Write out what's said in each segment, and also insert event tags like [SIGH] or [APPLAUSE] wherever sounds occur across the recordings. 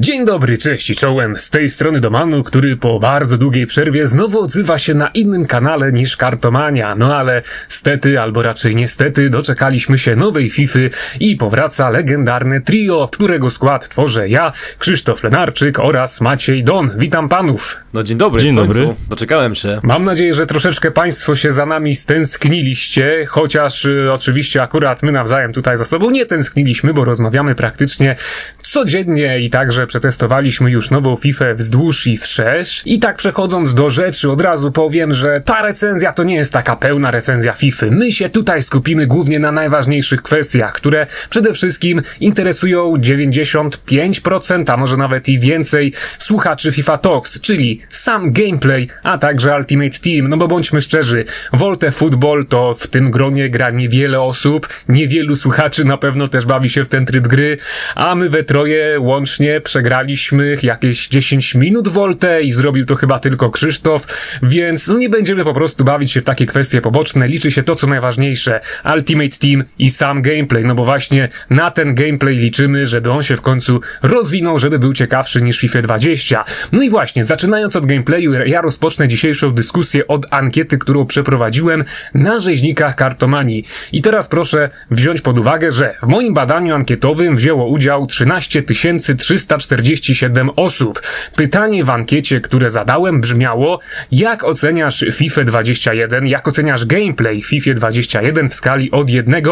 Dzień dobry, cześć i czołem. Z tej strony Domanu, który po bardzo długiej przerwie znowu odzywa się na innym kanale niż Kartomania. No ale stety, albo raczej niestety, doczekaliśmy się nowej Fify i powraca legendarne trio, którego skład tworzę ja, Krzysztof Lenarczyk oraz Maciej Don. Witam panów. No dzień dobry, Dzień dobry. Doczekałem się. Mam nadzieję, że troszeczkę państwo się za nami stęskniliście, chociaż y, oczywiście akurat my nawzajem tutaj za sobą nie tęskniliśmy, bo rozmawiamy praktycznie codziennie i także przetestowaliśmy już nową FIFA wzdłuż i wszerz. I tak przechodząc do rzeczy, od razu powiem, że ta recenzja to nie jest taka pełna recenzja FIFA. My się tutaj skupimy głównie na najważniejszych kwestiach, które przede wszystkim interesują 95%, a może nawet i więcej słuchaczy FIFA Talks, czyli sam gameplay, a także Ultimate Team. No bo bądźmy szczerzy, Volte Football to w tym gronie gra niewiele osób, niewielu słuchaczy na pewno też bawi się w ten tryb gry, a my we troje łącznie przegraliśmy jakieś 10 minut Volte i zrobił to chyba tylko Krzysztof, więc no nie będziemy po prostu bawić się w takie kwestie poboczne, liczy się to co najważniejsze, Ultimate Team i sam gameplay, no bo właśnie na ten gameplay liczymy, żeby on się w końcu rozwinął, żeby był ciekawszy niż FIFA 20. No i właśnie, zaczynając od gameplayu, ja rozpocznę dzisiejszą dyskusję od ankiety, którą przeprowadziłem na rzeźnikach kartomanii. I teraz proszę wziąć pod uwagę, że w moim badaniu ankietowym wzięło udział 13 347 osób. Pytanie w ankiecie, które zadałem brzmiało, jak oceniasz FIFA 21, jak oceniasz gameplay FIFA 21 w skali od 1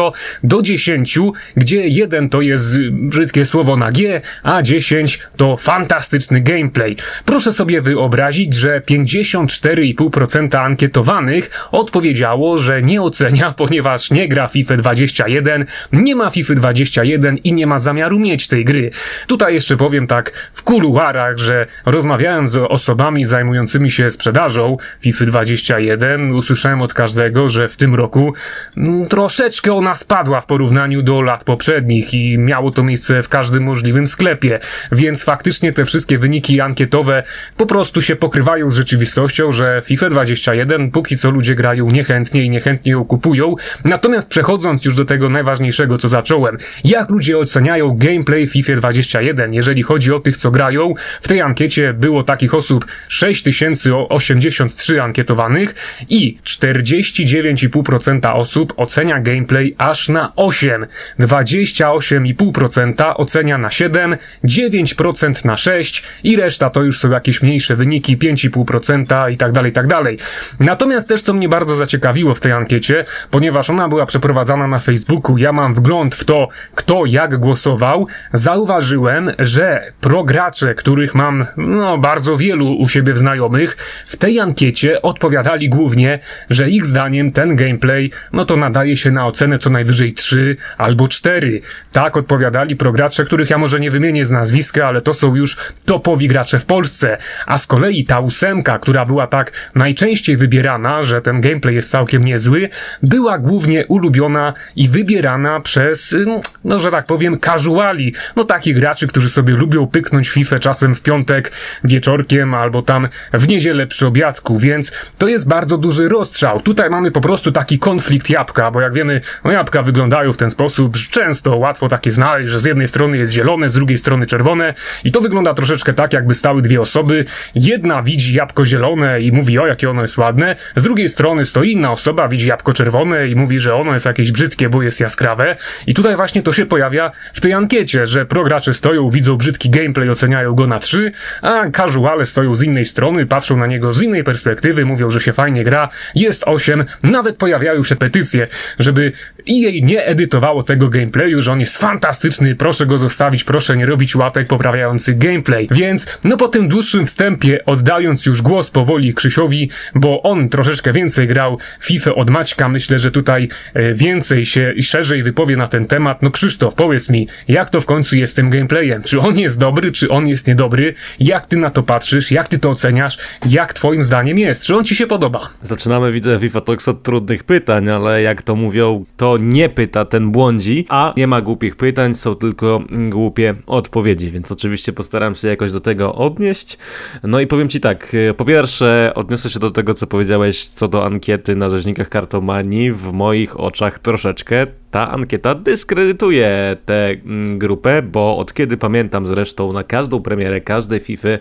do 10, gdzie 1 to jest brzydkie słowo na G, a 10 to fantastyczny gameplay. Proszę sobie wyobrazić, że 54,5% ankietowanych odpowiedziało, że nie ocenia, [LAUGHS] ponieważ nie gra FIFA 21, nie ma FIFA 21 i nie ma zamiaru mieć tej gry. Tutaj jeszcze powiem tak w kuluarach, że rozmawiając z osobami zajmującymi się sprzedażą FIFA 21, usłyszałem od każdego, że w tym roku mm, troszeczkę ona spadła w porównaniu do lat poprzednich i miało to miejsce w każdym możliwym sklepie, więc faktycznie te wszystkie wyniki ankietowe po prostu się pokrywają z rzeczywistością, że FIFA 21 póki co ludzie grają niechętnie i niechętnie ją kupują. Natomiast przechodząc już do tego najważniejszego, co zacząłem, jak ludzie oceniają gameplay FIFA 21, jeżeli chodzi o tych, co grają, w tej ankiecie było takich osób 6083 ankietowanych i 49,5% osób ocenia gameplay aż na 8, 28,5% ocenia na 7, 9% na 6 i reszta to już są jakieś mniejsze wyniki, 5,5% i tak dalej, i tak dalej. Natomiast też co mnie bardzo zaciekawiło w tej ankiecie, ponieważ ona była przeprowadzana na Facebooku, ja mam wgląd w to, kto jak głosował, zauważyłem, że progracze, których mam no bardzo wielu u siebie w znajomych, w tej ankiecie odpowiadali głównie, że ich zdaniem ten gameplay, no to nadaje się na ocenę co najwyżej 3 albo 4. Tak odpowiadali progracze, których ja może nie wymienię z nazwiska, ale to są już topowi gracze w Polsce. A z kolei ta ósemka, która była tak najczęściej wybierana, że ten gameplay jest całkiem niezły, była głównie ulubiona i wybierana przez, no że tak powiem, casuali. No takich graczy, którzy sobie lubią pyknąć FIFA czasem w piątek wieczorkiem albo tam w niedzielę przy obiadku, więc to jest bardzo duży rozstrzał. Tutaj mamy po prostu taki konflikt jabłka, bo jak wiemy, no jabłka wyglądają w ten sposób, że często łatwo takie znaleźć, że z jednej strony jest zielone, z drugiej strony czerwone i to wygląda troszeczkę tak, jakby stały dwie osoby. Jedna widzi jabłko zielone i mówi, o jakie ono jest ładne, z drugiej strony stoi inna osoba, widzi jabłko czerwone i mówi, że ono jest jakieś brzydkie, bo jest jaskrawe. I tutaj właśnie to się pojawia w tej ankiecie, że progracze stoją, widzą brzydki gameplay, oceniają go na 3, a casuale stoją z innej strony, patrzą na niego z innej perspektywy, mówią, że się fajnie gra, jest 8, nawet pojawiają się petycje, żeby EA nie edytowało tego gameplayu, że on jest fantastyczny, proszę go zostawić, proszę nie robić łapek poprawiających gameplay. Więc, no po tym dłuższym wstępie, oddając już głos powoli Krzysiowi, bo on troszeczkę więcej grał FIFA od Maćka, myślę, że tutaj e, więcej się i szerzej wypowie na ten temat. No Krzysztof, powiedz mi, jak to w końcu jest z tym gameplayem? Czy on jest dobry, czy on jest niedobry? Jak ty na to patrzysz? Jak ty to oceniasz? Jak twoim zdaniem jest? Czy on ci się podoba? Zaczynamy, widzę, FIFA Talks od trudnych pytań, ale jak to mówią, to nie pyta, ten błądzi, a nie ma głupich pytań, są tylko głupie odpowiedzi, więc oczywiście postaram się jakoś do tego odnieść. No i powiem ci tak, po pierwsze odniosę się do tego, co powiedziałeś co do ankiety na rzeźnikach kartomanii. W moich oczach troszeczkę ta ankieta dyskredytuje tę grupę, bo od kiedy pamiętam z zresztą na każdą premierę każdej FIFA e,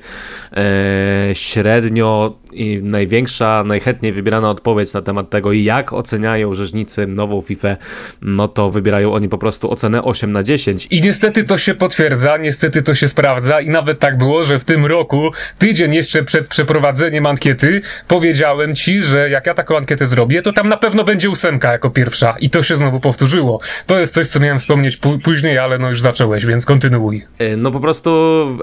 średnio i największa, najchętniej wybierana odpowiedź na temat tego, jak oceniają rzeźnicy nową FIFA, no to wybierają oni po prostu ocenę 8 na 10. I niestety to się potwierdza, niestety to się sprawdza i nawet tak było, że w tym roku, tydzień jeszcze przed przeprowadzeniem ankiety, powiedziałem ci, że jak ja taką ankietę zrobię, to tam na pewno będzie ósemka jako pierwsza i to się znowu powtórzyło. To jest coś, co miałem wspomnieć później, ale no już zacząłeś, więc kontynuuj. E, no po prostu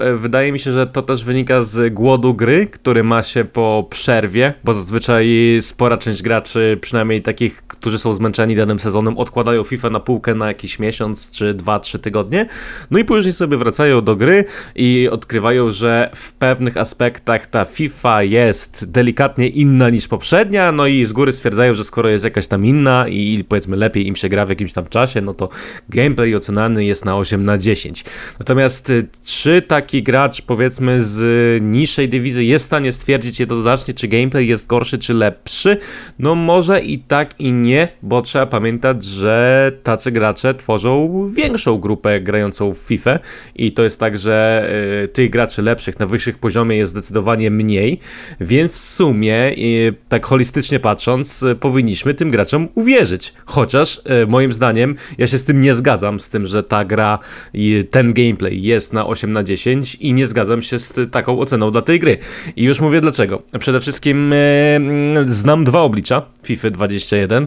e, wydaje mi się, że to też wynika z głodu gry, który ma się po przerwie, bo zazwyczaj spora część graczy, przynajmniej takich, którzy są zmęczeni danym sezonem, odkładają FIFA na półkę na jakiś miesiąc czy dwa, trzy tygodnie, no i później sobie wracają do gry i odkrywają, że w pewnych aspektach ta FIFA jest delikatnie inna niż poprzednia, no i z góry stwierdzają, że skoro jest jakaś tam inna i powiedzmy lepiej im się gra w jakimś tam czasie, no to gameplay ocenany jest na 8 na 10. Natomiast y, czy taki gracz powiedzmy z niższej dywizji jest w stanie stwierdzić jednoznacznie, czy gameplay jest gorszy czy lepszy? No może i tak i nie, bo trzeba pamiętać, że tacy gracze tworzą większą grupę grającą w FIFA i to jest tak, że y, tych graczy lepszych na wyższych poziomie jest zdecydowanie mniej, więc w sumie y, tak holistycznie patrząc y, powinniśmy tym graczom uwierzyć. Chociaż moim zdaniem ja się z tym nie zgadzam, z tym, że ta gra ten gameplay jest na 8 na 10 i nie zgadzam się z taką oceną dla tej gry. I już mówię dlaczego. Przede wszystkim mm, znam dwa oblicza FIFA 21.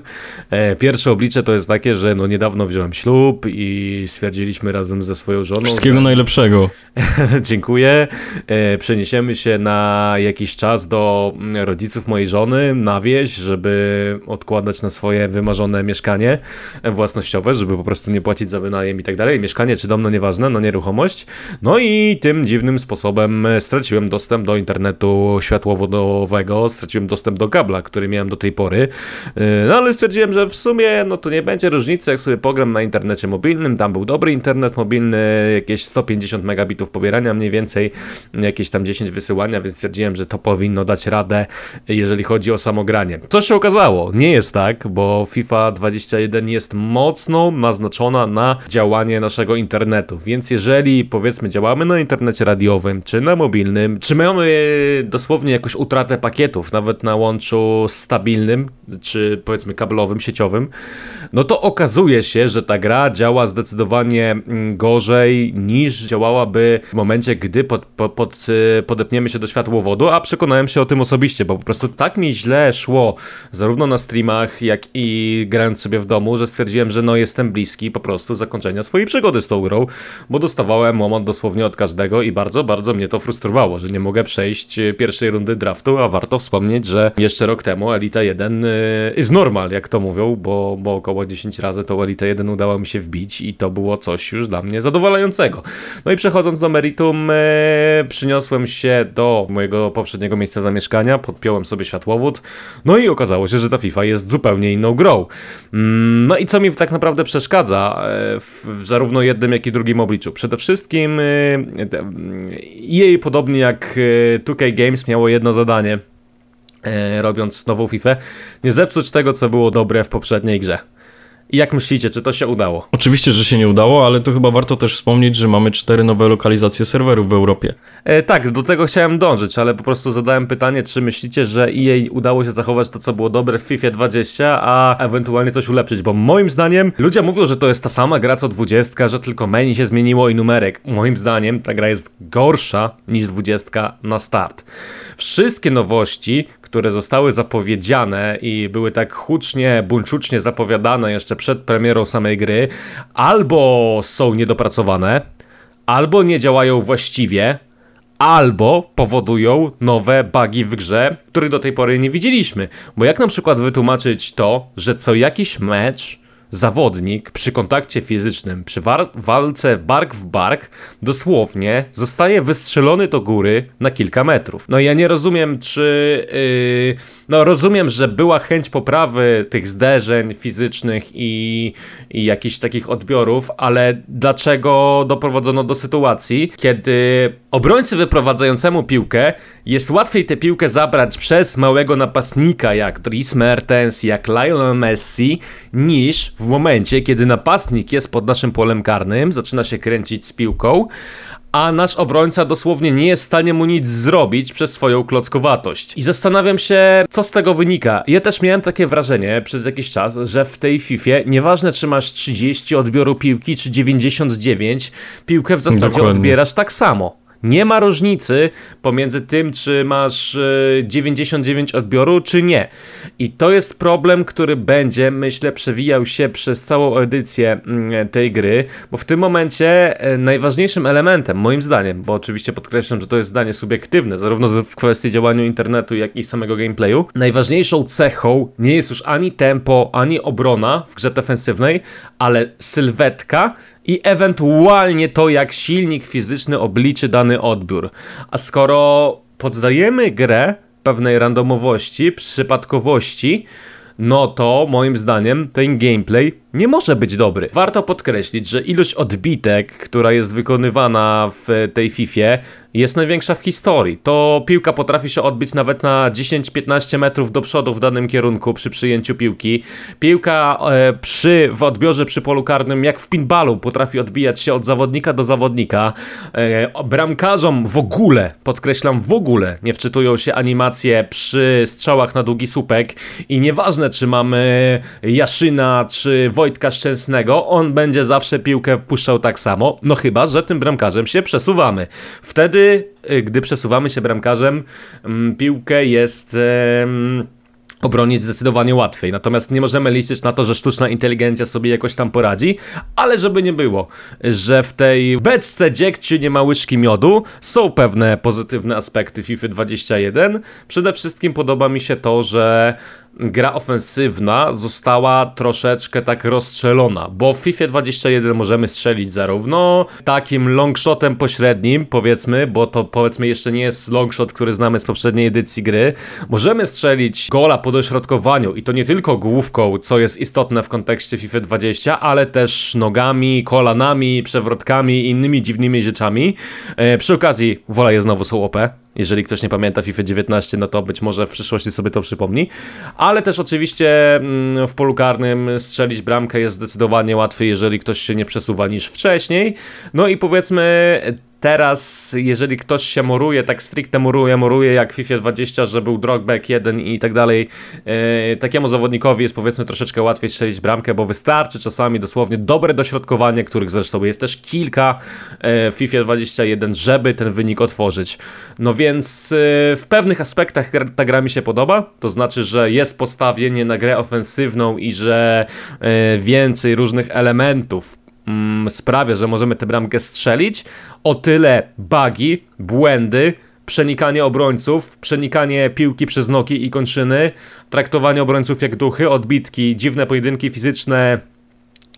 pierwsze oblicze to jest takie, że no niedawno wziąłem ślub i stwierdziliśmy razem ze swoją żoną. Wszystkiego że... najlepszego. [LAUGHS] Dziękuję. E, przeniesiemy się na jakiś czas do rodziców mojej żony na wieś, żeby odkładać na swoje wymarzone mieszkanie własnościowe, żeby po prostu nie płacić za wynajem i tak dalej. Mieszkanie czy dom, no nieważne, no nieruchomość. No i tym dziwnym sposobem straciłem dostęp do internetu światłowodowego, straciłem dostęp do kabla, który miałem do tej pory. E, no ale stwierdziłem, że w sumie no to nie będzie różnicy, jak sobie pogram na internecie mobilnym, tam był dobry internet mobilny, jakieś 150 megabitów pobierania mniej więcej, jakieś tam 10 wysyłania, więc stwierdziłem, że to powinno dać radę, jeżeli chodzi o samogranie. Co się okazało? Nie jest tak, bo FIFA 21 jest mocno naznaczona na działanie naszego internetu, więc jeżeli powiedzmy działamy na internecie radiowym, czy na mobilnym, czy mamy dosłownie jakąś utratę pakietów, nawet na łączu stabilnym, czy powiedzmy kablowym, sieciowym, no to okazuje się, że ta gra działa zdecydowanie mm, gorzej niż działałaby w momencie, gdy pod, pod, pod, y, podepniemy się do światłowodu, a przekonałem się o tym osobiście, bo po prostu tak mi źle szło, zarówno na streamach, jak i grając sobie w domu, że stwierdziłem, że no jestem bliski po prostu zakończenia swojej przygody z tą grą, bo dostawałem dosłownie od każdego i bardzo, bardzo mnie to frustrowało, że nie mogę przejść y, pierwszej rundy draftu, a warto wspomnieć, że jeszcze rok temu Elita 1 jest normal, jak to mówią, bo, bo około 10 razy to Elite 1 udało mi się wbić i to było coś już dla mnie zadowalającego. No i przechodząc do meritum, e, przyniosłem się do mojego poprzedniego miejsca zamieszkania, podpiąłem sobie światłowód, no i okazało się, że ta FIFA jest zupełnie inną grą. Mm, no i co mi tak naprawdę przeszkadza e, w zarówno jednym, jak i drugim obliczu? Przede wszystkim e, jej podobnie jak 2K e, Games miało jedno zadanie, e, robiąc nową FIFA, nie zepsuć tego, co było dobre w poprzedniej grze. I jak myślicie, czy to się udało? Oczywiście, że się nie udało, ale to chyba warto też wspomnieć, że mamy cztery nowe lokalizacje serwerów w Europie. E, tak, do tego chciałem dążyć, ale po prostu zadałem pytanie, czy myślicie, że jej udało się zachować to, co było dobre w FIFA 20, a ewentualnie coś ulepszyć, bo moim zdaniem ludzie mówią, że to jest ta sama gra co 20, że tylko menu się zmieniło i numerek. Moim zdaniem ta gra jest gorsza niż 20 na start. Wszystkie nowości, które zostały zapowiedziane i były tak hucznie, buńczucznie zapowiadane jeszcze przed premierą samej gry, albo są niedopracowane, albo nie działają właściwie, albo powodują nowe bugi w grze, których do tej pory nie widzieliśmy. Bo jak na przykład wytłumaczyć to, że co jakiś mecz zawodnik przy kontakcie fizycznym, przy walce bark w bark, dosłownie zostaje wystrzelony do góry na kilka metrów. No ja nie rozumiem, czy. Yy, no rozumiem, że była chęć poprawy tych zderzeń fizycznych i, i jakichś takich odbiorów, ale dlaczego doprowadzono do sytuacji, kiedy obrońcy wyprowadzającemu piłkę jest łatwiej tę piłkę zabrać przez małego napastnika jak Dries Mertens, jak Lionel Messi, niż w momencie, kiedy napastnik jest pod naszym polem karnym, zaczyna się kręcić z piłką, a nasz obrońca dosłownie nie jest w stanie mu nic zrobić przez swoją klockowatość. I zastanawiam się, co z tego wynika. Ja też miałem takie wrażenie przez jakiś czas, że w tej FIFA, nieważne czy masz 30 odbioru piłki, czy 99, piłkę w zasadzie Dokładnie. odbierasz tak samo. Nie ma różnicy pomiędzy tym, czy masz 99 e, odbioru, czy nie. I to jest problem, który będzie, myślę, przewijał się przez całą edycję mm, tej gry, bo w tym momencie e, najważniejszym elementem, moim zdaniem, bo oczywiście podkreślam, że to jest zdanie subiektywne, zarówno w kwestii działania internetu, jak i samego gameplayu, najważniejszą cechą nie jest już ani tempo, ani obrona w grze defensywnej, ale sylwetka i ewentualnie to, jak silnik fizyczny obliczy dany odbiór. A skoro poddajemy grę pewnej randomowości, przypadkowości, no to moim zdaniem ten gameplay nie może być dobry. Warto podkreślić, że ilość odbitek, która jest wykonywana w tej FIFA jest największa w historii. To piłka potrafi się odbić nawet na 10-15 metrów do przodu w danym kierunku przy przyjęciu piłki. Piłka e, przy, w odbiorze przy polu karnym, jak w pinballu, potrafi odbijać się od zawodnika do zawodnika. E, bramkarzom w ogóle, podkreślam w ogóle, nie wczytują się animacje przy strzałach na długi słupek i nieważne czy mamy Jaszyna czy Wojtka Szczęsnego, on będzie zawsze piłkę wpuszczał tak samo, no chyba, że tym bramkarzem się przesuwamy. Wtedy, y, gdy przesuwamy się bramkarzem, mm, piłkę jest obronić zdecydowanie łatwiej. Natomiast nie możemy liczyć na to, że sztuczna inteligencja sobie jakoś tam poradzi, ale żeby nie było, że w tej beczce dziegciu nie ma łyżki miodu, są pewne pozytywne aspekty FIFA 21. Przede wszystkim podoba mi się to, że gra ofensywna została troszeczkę tak rozstrzelona, bo w FIFA 21 możemy strzelić zarówno takim longshotem pośrednim, powiedzmy, bo to powiedzmy jeszcze nie jest longshot, który znamy z poprzedniej edycji gry. Możemy strzelić gola po dośrodkowaniu i to nie tylko główką, co jest istotne w kontekście FIFA 20, ale też nogami, kolanami, przewrotkami i innymi dziwnymi rzeczami. E, przy okazji, wola je znowu są OP, jeżeli ktoś nie pamięta FIFA 19, no to być może w przyszłości sobie to przypomni. Ale też oczywiście mm, w polu karnym strzelić bramkę jest zdecydowanie łatwiej, jeżeli ktoś się nie przesuwa niż wcześniej. No i powiedzmy teraz, jeżeli ktoś się moruje, tak stricte moruje, moruje jak FIFA 20, że był drogback 1 i tak dalej, e, takiemu zawodnikowi jest powiedzmy troszeczkę łatwiej strzelić bramkę, bo wystarczy czasami dosłownie dobre dośrodkowanie, których zresztą jest też kilka e, w FIFA 21, żeby ten wynik otworzyć. No więc e, w pewnych aspektach ta gra mi się podoba, to znaczy, że jest postawienie na grę ofensywną i że e, więcej różnych elementów mm, sprawia, że możemy tę bramkę strzelić, o tyle bugi, błędy, przenikanie obrońców, przenikanie piłki przez nogi i kończyny, traktowanie obrońców jak duchy, odbitki, dziwne pojedynki fizyczne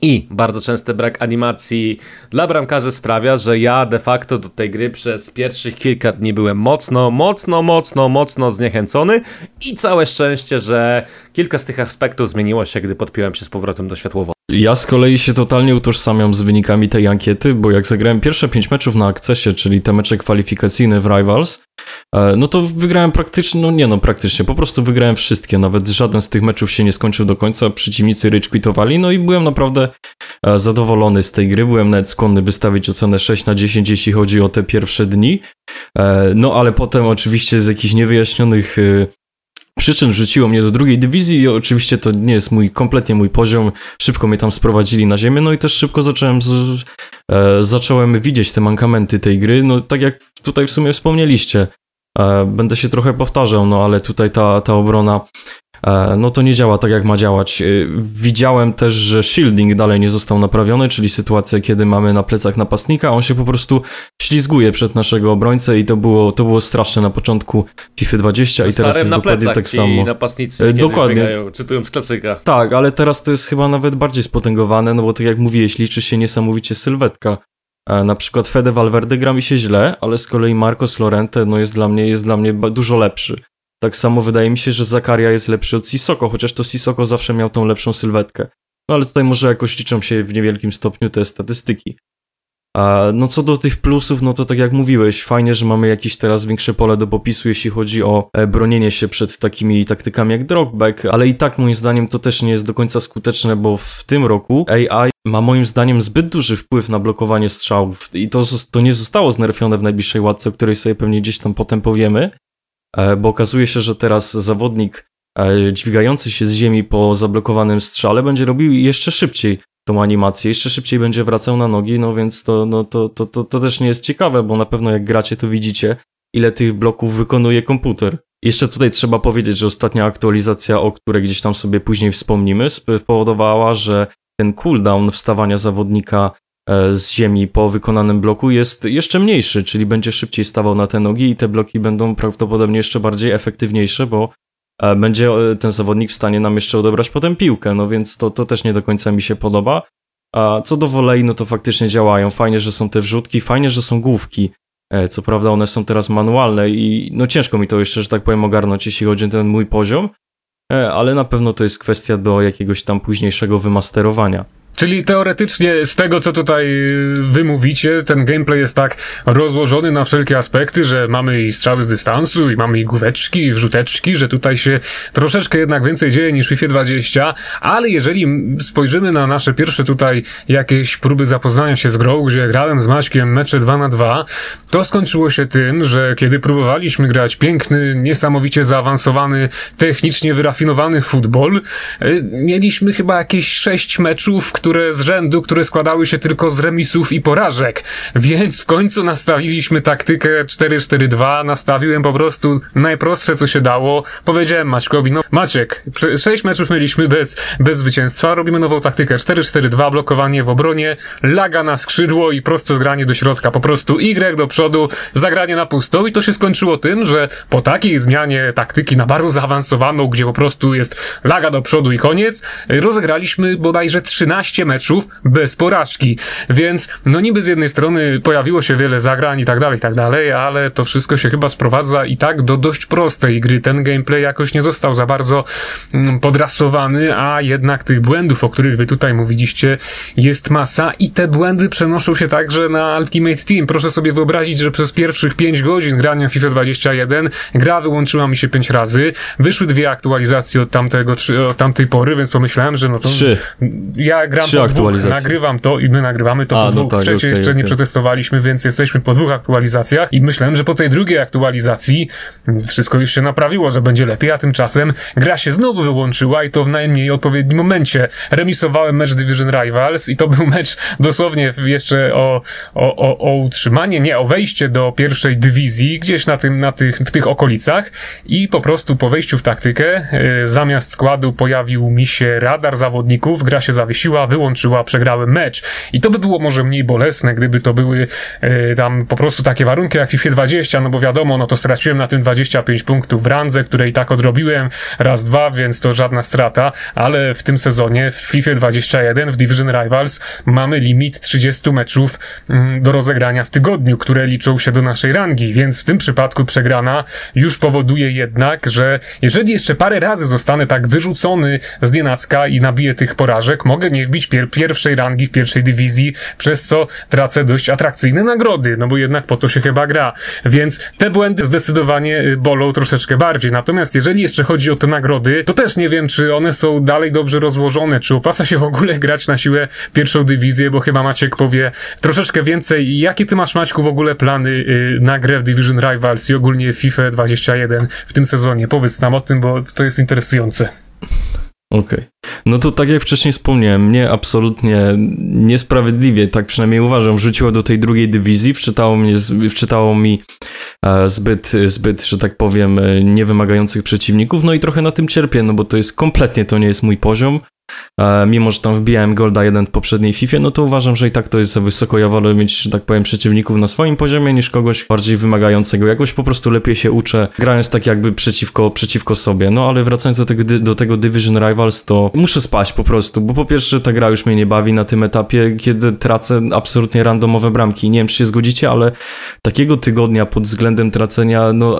i bardzo częsty brak animacji dla bramkarzy sprawia, że ja de facto do tej gry przez pierwszych kilka dni byłem mocno, mocno, mocno, mocno zniechęcony i całe szczęście, że kilka z tych aspektów zmieniło się, gdy podpiłem się z powrotem do światłowo. Ja z kolei się totalnie utożsamiam z wynikami tej ankiety, bo jak zagrałem pierwsze pięć meczów na akcesie, czyli te mecze kwalifikacyjne w Rivals, e, no to wygrałem praktycznie, no nie no praktycznie, po prostu wygrałem wszystkie, nawet żaden z tych meczów się nie skończył do końca, przeciwnicy rage no i byłem naprawdę e, zadowolony z tej gry, byłem nawet skłonny wystawić ocenę 6 na 10, jeśli chodzi o te pierwsze dni, e, no ale potem oczywiście z jakichś niewyjaśnionych przyczyn rzuciło mnie do drugiej dywizji oczywiście to nie jest mój, kompletnie mój poziom. Szybko mnie tam sprowadzili na ziemię, no i też szybko zacząłem, z, e, zacząłem widzieć te mankamenty tej gry, no tak jak tutaj w sumie wspomnieliście. E, będę się trochę powtarzał, no ale tutaj ta, ta obrona no to nie działa tak, jak ma działać. E, widziałem też, że shielding dalej nie został naprawiony, czyli sytuacja, kiedy mamy na plecach napastnika, on się po prostu ślizguje przed naszego obrońcę i to było, to było straszne na początku FIFA 20 i teraz jest dokładnie tak samo. napastnicy e, dokładnie. Biegają, czytując klasyka. Tak, ale teraz to jest chyba nawet bardziej spotęgowane, no bo tak jak mówiłeś, liczy się niesamowicie sylwetka. Na przykład Fede Valverde gra mi się źle, ale z kolei Marcos Lorente no jest dla mnie, jest dla mnie dużo lepszy. Tak samo wydaje mi się, że Zakaria jest lepszy od Sisoko, chociaż to Sisoko zawsze miał tą lepszą sylwetkę. No ale tutaj może jakoś liczą się w niewielkim stopniu te statystyki. No co do tych plusów, no to tak jak mówiłeś, fajnie, że mamy jakieś teraz większe pole do popisu, jeśli chodzi o e, bronienie się przed takimi taktykami jak dropback, ale i tak moim zdaniem to też nie jest do końca skuteczne, bo w tym roku AI ma moim zdaniem zbyt duży wpływ na blokowanie strzałów i to, to nie zostało znerfione w najbliższej łatce, o której sobie pewnie gdzieś tam potem powiemy, bo okazuje się, że teraz zawodnik e, dźwigający się z ziemi po zablokowanym strzale będzie robił jeszcze szybciej tą animację, jeszcze szybciej będzie wracał na nogi, no więc to, no, to, to, to, to też nie jest ciekawe, bo na pewno jak gracie to widzicie, ile tych bloków wykonuje komputer. Jeszcze tutaj trzeba powiedzieć, że ostatnia aktualizacja, o której gdzieś tam sobie później wspomnimy, spowodowała, że ten cooldown wstawania zawodnika e, z ziemi po wykonanym bloku jest jeszcze mniejszy, czyli będzie szybciej stawał na te nogi i te bloki będą prawdopodobnie jeszcze bardziej efektywniejsze, bo e, będzie e, ten zawodnik w stanie nam jeszcze odebrać potem piłkę, no więc to, to też nie do końca mi się podoba. A co do volei, no to faktycznie działają. Fajnie, że są te wrzutki, fajnie, że są główki. Co prawda one są teraz manualne i no ciężko mi to jeszcze, że tak powiem, ogarnąć, jeśli chodzi o ten mój poziom, ale na pewno to jest kwestia do jakiegoś tam późniejszego wymasterowania. Czyli teoretycznie z tego, co tutaj wy mówicie, ten gameplay jest tak rozłożony na wszelkie aspekty, że mamy i strzały z dystansu, i mamy i główeczki, i wrzuteczki, że tutaj się troszeczkę jednak więcej dzieje niż w FIFA 20, ale jeżeli spojrzymy na nasze pierwsze tutaj jakieś próby zapoznania się z grą, gdzie grałem z Maćkiem mecze 2 na 2, to skończyło się tym, że kiedy próbowaliśmy grać piękny, niesamowicie zaawansowany, technicznie wyrafinowany futbol, y, mieliśmy chyba jakieś sześć meczów, które które z rzędu, które składały się tylko z remisów i porażek. Więc w końcu nastawiliśmy taktykę 4-4-2, nastawiłem po prostu najprostsze, co się dało. Powiedziałem Maćkowi, no Maciek, sześć meczów mieliśmy bez, bez zwycięstwa, robimy nową taktykę 4-4-2, blokowanie w obronie, laga na skrzydło i prosto zgranie do środka, po prostu Y do przodu, zagranie na pusto i to się skończyło tym, że po takiej zmianie taktyki na bardzo zaawansowaną, gdzie po prostu jest laga do przodu i koniec, rozegraliśmy bodajże 13 12 meczów bez porażki. Więc no niby z jednej strony pojawiło się wiele zagrań i tak dalej, i tak dalej, ale to wszystko się chyba sprowadza i tak do dość prostej gry. Ten gameplay jakoś nie został za bardzo mm, podrasowany, a jednak tych błędów, o których wy tutaj mówiliście, jest masa i te błędy przenoszą się także na Ultimate Team. Proszę sobie wyobrazić, że przez pierwszych 5 godzin grania FIFA 21 gra wyłączyła mi się 5 razy. Wyszły dwie aktualizacje od tamtego, od tamtej pory, więc pomyślałem, że no to... Trzy. Ja gram trzy aktualizacje. Nagrywam to i my nagrywamy to A, po no dwóch. Tak, Trzecie okay, jeszcze okay. nie przetestowaliśmy, więc jesteśmy po dwóch aktualizacjach i myślałem, że po tej drugiej aktualizacji wszystko już się naprawiło, że będzie lepiej, a tymczasem gra się znowu wyłączyła i to w najmniej odpowiednim momencie. Remisowałem mecz Division Rivals i to był mecz dosłownie jeszcze o, o, o, o utrzymanie, nie, o wejście do pierwszej dywizji, gdzieś na tym, na tych, w tych okolicach i po prostu po wejściu w taktykę, yy, zamiast składu pojawił mi się radar zawodników, gra się zawiesiła, wyłączyła, przegrałem mecz. I to by było może mniej bolesne, gdyby to były e, tam po prostu takie warunki jak FIFA 20, no bo wiadomo, no to straciłem na tym 25 punktów w randze, które i tak odrobiłem raz, dwa, więc to żadna strata, ale w tym sezonie w FIFA 21 w Division Rivals mamy limit 30 meczów mm, do rozegrania w tygodniu, które liczą się do naszej rangi, więc w tym przypadku przegrana już powoduje jednak, że jeżeli jeszcze parę razy zostanę tak wyrzucony z nienacka i nabiję tych porażek, mogę nie wbić pier pierwszej rangi w pierwszej dywizji, przez co tracę dość atrakcyjne nagrody, no bo jednak po to się chyba gra. Więc te błędy zdecydowanie y, bolą troszeczkę bardziej. Natomiast jeżeli jeszcze chodzi o te nagrody, to też nie wiem, czy one są dalej dobrze rozłożone, czy opłaca się w ogóle [LAUGHS] grać na siłę pierwszą dywizję, bo chyba Maciek powie troszeczkę więcej. Jakie ty masz, Maćku, w ogóle plany y, na grę w Division Rivals i ogólnie FIFA 21 w tym sezonie? Powiedz nam o tym, bo to jest interesujące. Okej. Okay. No to tak jak wcześniej wspomniałem, mnie absolutnie niesprawiedliwie, tak przynajmniej uważam, wrzuciło do tej drugiej dywizji, wczytało, mnie, wczytało mi e, zbyt, zbyt, że tak powiem, e, niewymagających przeciwników, no i trochę na tym cierpię, no bo to jest kompletnie, to nie jest mój poziom. E, mimo, że tam wbijałem Golda 1 w poprzedniej FIFA, no to uważam, że i tak to jest za wysoko. Ja wolę mieć, że tak powiem, przeciwników na swoim poziomie niż kogoś bardziej wymagającego. Jakoś po prostu lepiej się uczę, grając tak jakby przeciwko, przeciwko sobie. No ale wracając do tego, do tego Division Rivals, to muszę spać po prostu, bo po pierwsze ta gra już mnie nie bawi na tym etapie, kiedy tracę absolutnie randomowe bramki. Nie wiem, czy się zgodzicie, ale takiego tygodnia pod względem tracenia, no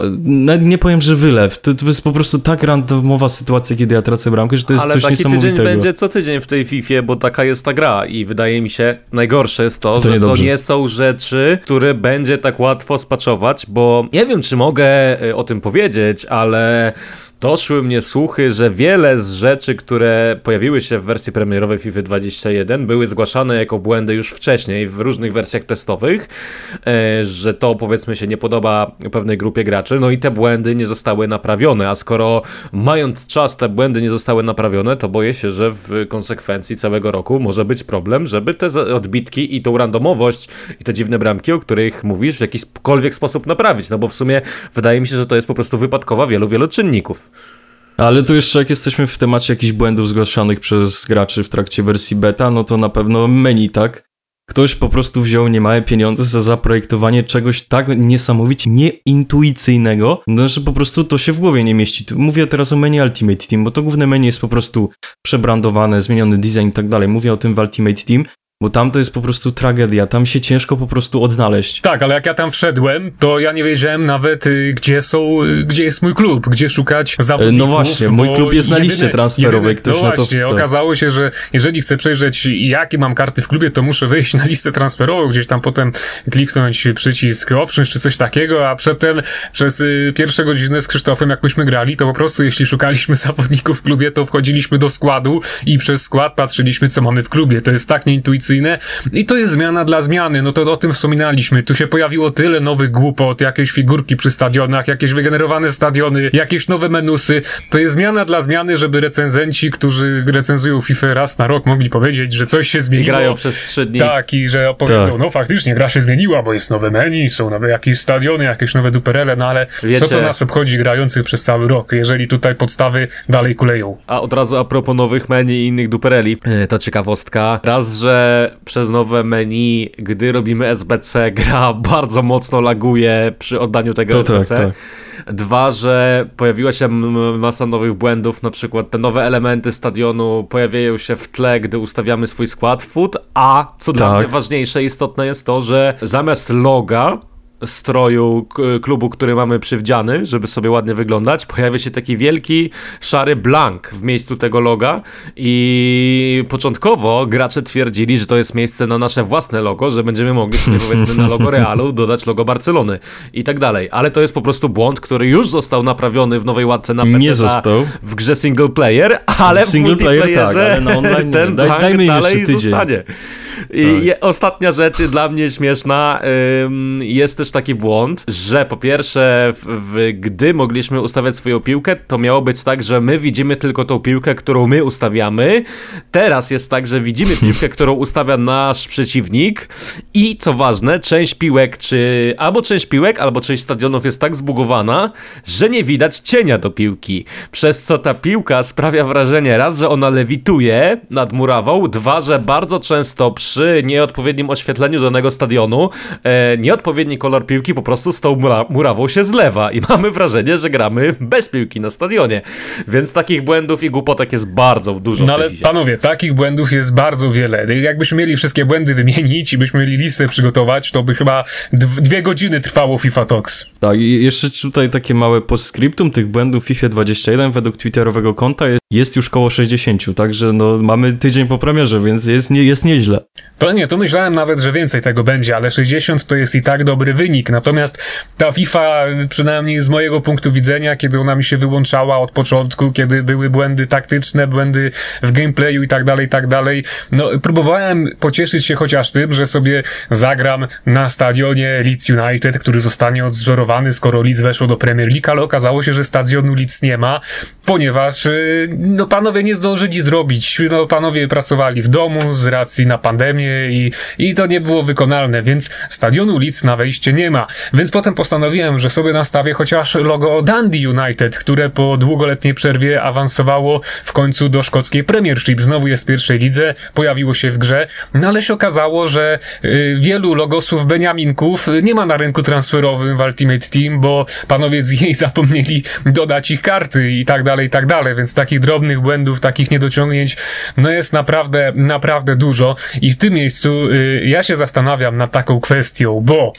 nie powiem, że wylew. To, to jest po prostu tak randomowa sytuacja, kiedy ja tracę bramkę, że to jest ale coś niesamowitego będzie co tydzień w tej FIFA, bo taka jest ta gra i wydaje mi się najgorsze jest to, to że to nie są rzeczy, które będzie tak łatwo spaczować, bo nie wiem, czy mogę y, o tym powiedzieć, ale doszły mnie słuchy, że wiele z rzeczy, które pojawiły się w wersji premierowej FIFA 21 były zgłaszane jako błędy już wcześniej w różnych wersjach testowych, e, że to powiedzmy się nie podoba pewnej grupie graczy, no i te błędy nie zostały naprawione, a skoro mając czas te błędy nie zostały naprawione, to boję się, że w konsekwencji całego roku może być problem, żeby te odbitki i tą randomowość i te dziwne bramki, o których mówisz, w jakikolwiek sposób naprawić, no bo w sumie wydaje mi się, że to jest po prostu wypadkowa wielu, wielu czynników. Ale tu jeszcze jak jesteśmy w temacie jakichś błędów zgłaszanych przez graczy w trakcie wersji beta, no to na pewno menu, tak? Ktoś po prostu wziął niemałe pieniądze za zaprojektowanie czegoś tak niesamowicie nieintuicyjnego, no, że po prostu to się w głowie nie mieści. Mówię teraz o menu Ultimate Team, bo to główne menu jest po prostu przebrandowane, zmieniony design i tak dalej. Mówię o tym w Ultimate Team, bo tam to jest po prostu tragedia, tam się ciężko po prostu odnaleźć. Tak, ale jak ja tam wszedłem, to ja nie wiedziałem nawet, y, gdzie są, y, gdzie jest mój klub, gdzie szukać zawodników. No właśnie, mój klub jest na liście transferowej, ktoś no na to... właśnie, okazało się, że jeżeli chcę przejrzeć, jakie mam karty w klubie, to muszę wyjść na listę transferową, gdzieś tam potem kliknąć przycisk options czy coś takiego, a przedtem przez y, pierwsze godziny z Krzysztofem, jak myśmy grali, to po prostu jeśli szukaliśmy [LAUGHS] zawodników w klubie, to wchodziliśmy do składu i przez skład patrzyliśmy, co mamy w klubie. To jest tak nieintuicyjne, i to jest zmiana dla zmiany, no to o tym wspominaliśmy. Tu się pojawiło tyle nowych głupot, jakieś figurki przy stadionach, jakieś wygenerowane stadiony, jakieś nowe menusy. To jest zmiana dla zmiany, żeby recenzenci, którzy recenzują FIFA raz na rok mogli powiedzieć, że coś się zmieniło. I grają przez trzy dni. Tak, i że opowiedzą, tak. no faktycznie gra się zmieniła, bo jest nowe menu, są nowe jakieś stadiony, jakieś nowe duperele, no ale Wiecie, co to nas obchodzi grających przez cały rok, jeżeli tutaj podstawy dalej kuleją. A od razu a propos nowych menu i innych dupereli, e, to ciekawostka. Raz, że przez nowe menu, gdy robimy SBC, gra [LAUGHS] bardzo mocno laguje przy oddaniu tego to SBC. Tak, tak. Dwa, że pojawiła się masa nowych błędów, na przykład te nowe elementy stadionu pojawiają się w tle, gdy ustawiamy swój skład food, a co tak. dla mnie ważniejsze, istotne jest to, że zamiast loga stroju klubu, który mamy przywdziany, żeby sobie ładnie wyglądać, pojawia się taki wielki szary blank w miejscu tego loga i początkowo gracze twierdzili, że to jest miejsce na nasze własne logo, że będziemy mogli sobie [LAUGHS] powiedzmy na logo Realu dodać logo Barcelony i tak dalej, ale to jest po prostu błąd, który już został naprawiony w nowej łatce na PC Nie został. w grze single player, ale w single player tak, ale na online [LAUGHS] ten Daj, dajmy dalej tydzień. zostanie. I tak. ostatnia rzecz dla mnie śmieszna, jest też taki błąd, że po pierwsze, w, w, gdy mogliśmy ustawiać swoją piłkę, to miało być tak, że my widzimy tylko tą piłkę, którą my ustawiamy. Teraz jest tak, że widzimy [LAUGHS] piłkę, którą ustawia nasz przeciwnik i co ważne, część piłek, czy albo część piłek, albo część stadionów jest tak zbugowana, że nie widać cienia do piłki. Przez co ta piłka sprawia wrażenie raz, że ona lewituje nad murawą, dwa, że bardzo często przy nieodpowiednim oświetleniu danego stadionu e, nieodpowiedni kolor piłki po prostu z tą mura murawą się zlewa i [LAUGHS] mamy wrażenie, że gramy bez piłki na stadionie. Więc takich błędów i głupotek jest bardzo dużo. No ale panowie, takich błędów jest bardzo wiele. Jakbyśmy mieli wszystkie błędy wymienić i byśmy mieli listę przygotować, to by chyba dwie godziny trwało FIFA Talks. Tak, i jeszcze tutaj takie małe postscriptum tych błędów FIFA 21 według twitterowego konta jest, jest już koło 60, także no mamy tydzień po premierze, więc jest, nie, jest nieźle. To nie, to myślałem nawet, że więcej tego będzie, ale 60 to jest i tak dobry wynik. Natomiast ta FIFA, przynajmniej z mojego punktu widzenia, kiedy ona mi się wyłączała od początku, kiedy były błędy taktyczne, błędy w gameplayu i tak dalej, i tak dalej, no próbowałem pocieszyć się chociaż tym, że sobie zagram na stadionie Leeds United, który zostanie odzorowany, skoro Leeds weszło do Premier League, ale okazało się, że stadionu Leeds nie ma, ponieważ y, no panowie nie zdążyli zrobić, no panowie pracowali w domu z racji na pandemię, i, i to nie było wykonalne, więc stadionu Leeds na wejście nie ma. Więc potem postanowiłem, że sobie nastawię chociaż logo Dundee United, które po długoletniej przerwie awansowało w końcu do szkockiej Premiership. Znowu jest w pierwszej lidze, pojawiło się w grze, no ale się okazało, że y, wielu logosów Beniaminków nie ma na rynku transferowym w Ultimate Team, bo panowie z jej [LAUGHS] zapomnieli dodać ich karty i tak dalej, i tak dalej, więc takich drobnych błędów, takich niedociągnięć, no jest naprawdę, naprawdę dużo i w tym miejscu y, ja się zastanawiam nad taką kwestią, bo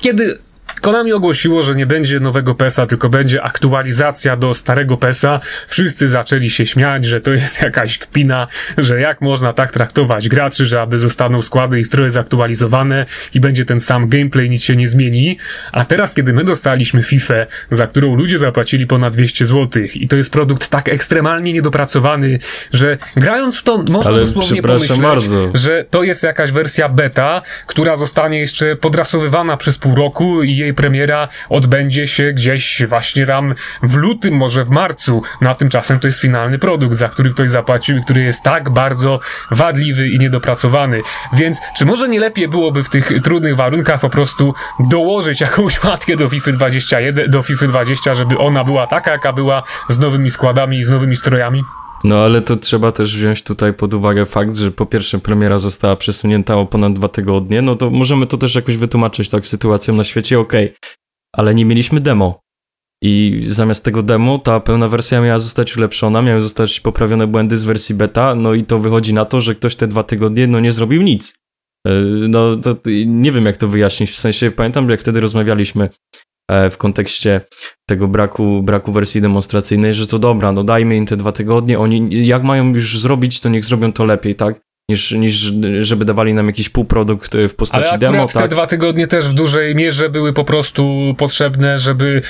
kiedy Konami ogłosiło, że nie będzie nowego PESa, tylko będzie aktualizacja do starego PESa. Wszyscy zaczęli się śmiać, że to jest jakaś kpina, że jak można tak traktować graczy, że aby zostaną składy i stroje zaktualizowane i będzie ten sam gameplay, nic się nie zmieni. A teraz, kiedy my dostaliśmy FIFA, za którą ludzie zapłacili ponad 200 zł i to jest produkt tak ekstremalnie niedopracowany, że grając w to można Ale dosłownie pomyśleć, bardzo. że to jest jakaś wersja beta, która zostanie jeszcze podrasowywana przez pół roku i jej premiera odbędzie się gdzieś właśnie tam w lutym, może w marcu. No a tymczasem to jest finalny produkt, za który ktoś zapłacił i który jest tak bardzo wadliwy i niedopracowany. Więc czy może nie lepiej byłoby w tych trudnych warunkach po prostu dołożyć jakąś [LAUGHS] łatkę do FIFA 21, do FIFA 20, żeby ona była taka, jaka była z nowymi składami i z nowymi strojami? No ale to trzeba też wziąć tutaj pod uwagę fakt, że po pierwsze premiera została przesunięta o ponad dwa tygodnie, no to możemy to też jakoś wytłumaczyć tak sytuacją na świecie, okej, ale nie mieliśmy demo. I zamiast tego demo ta pełna wersja miała zostać ulepszona, miały zostać poprawione błędy z wersji beta, no i to wychodzi na to, że ktoś te dwa tygodnie no nie zrobił nic. E, No to nie wiem jak to wyjaśnić, w sensie pamiętam jak wtedy rozmawialiśmy w kontekście tego braku, braku wersji demonstracyjnej, że to dobra, no dajmy im te dwa tygodnie, oni jak mają już zrobić, to niech zrobią to lepiej, tak? Niż, niż żeby dawali nam jakiś półprodukt w postaci Ale demo, te tak? dwa tygodnie też w dużej mierze były po prostu potrzebne, żeby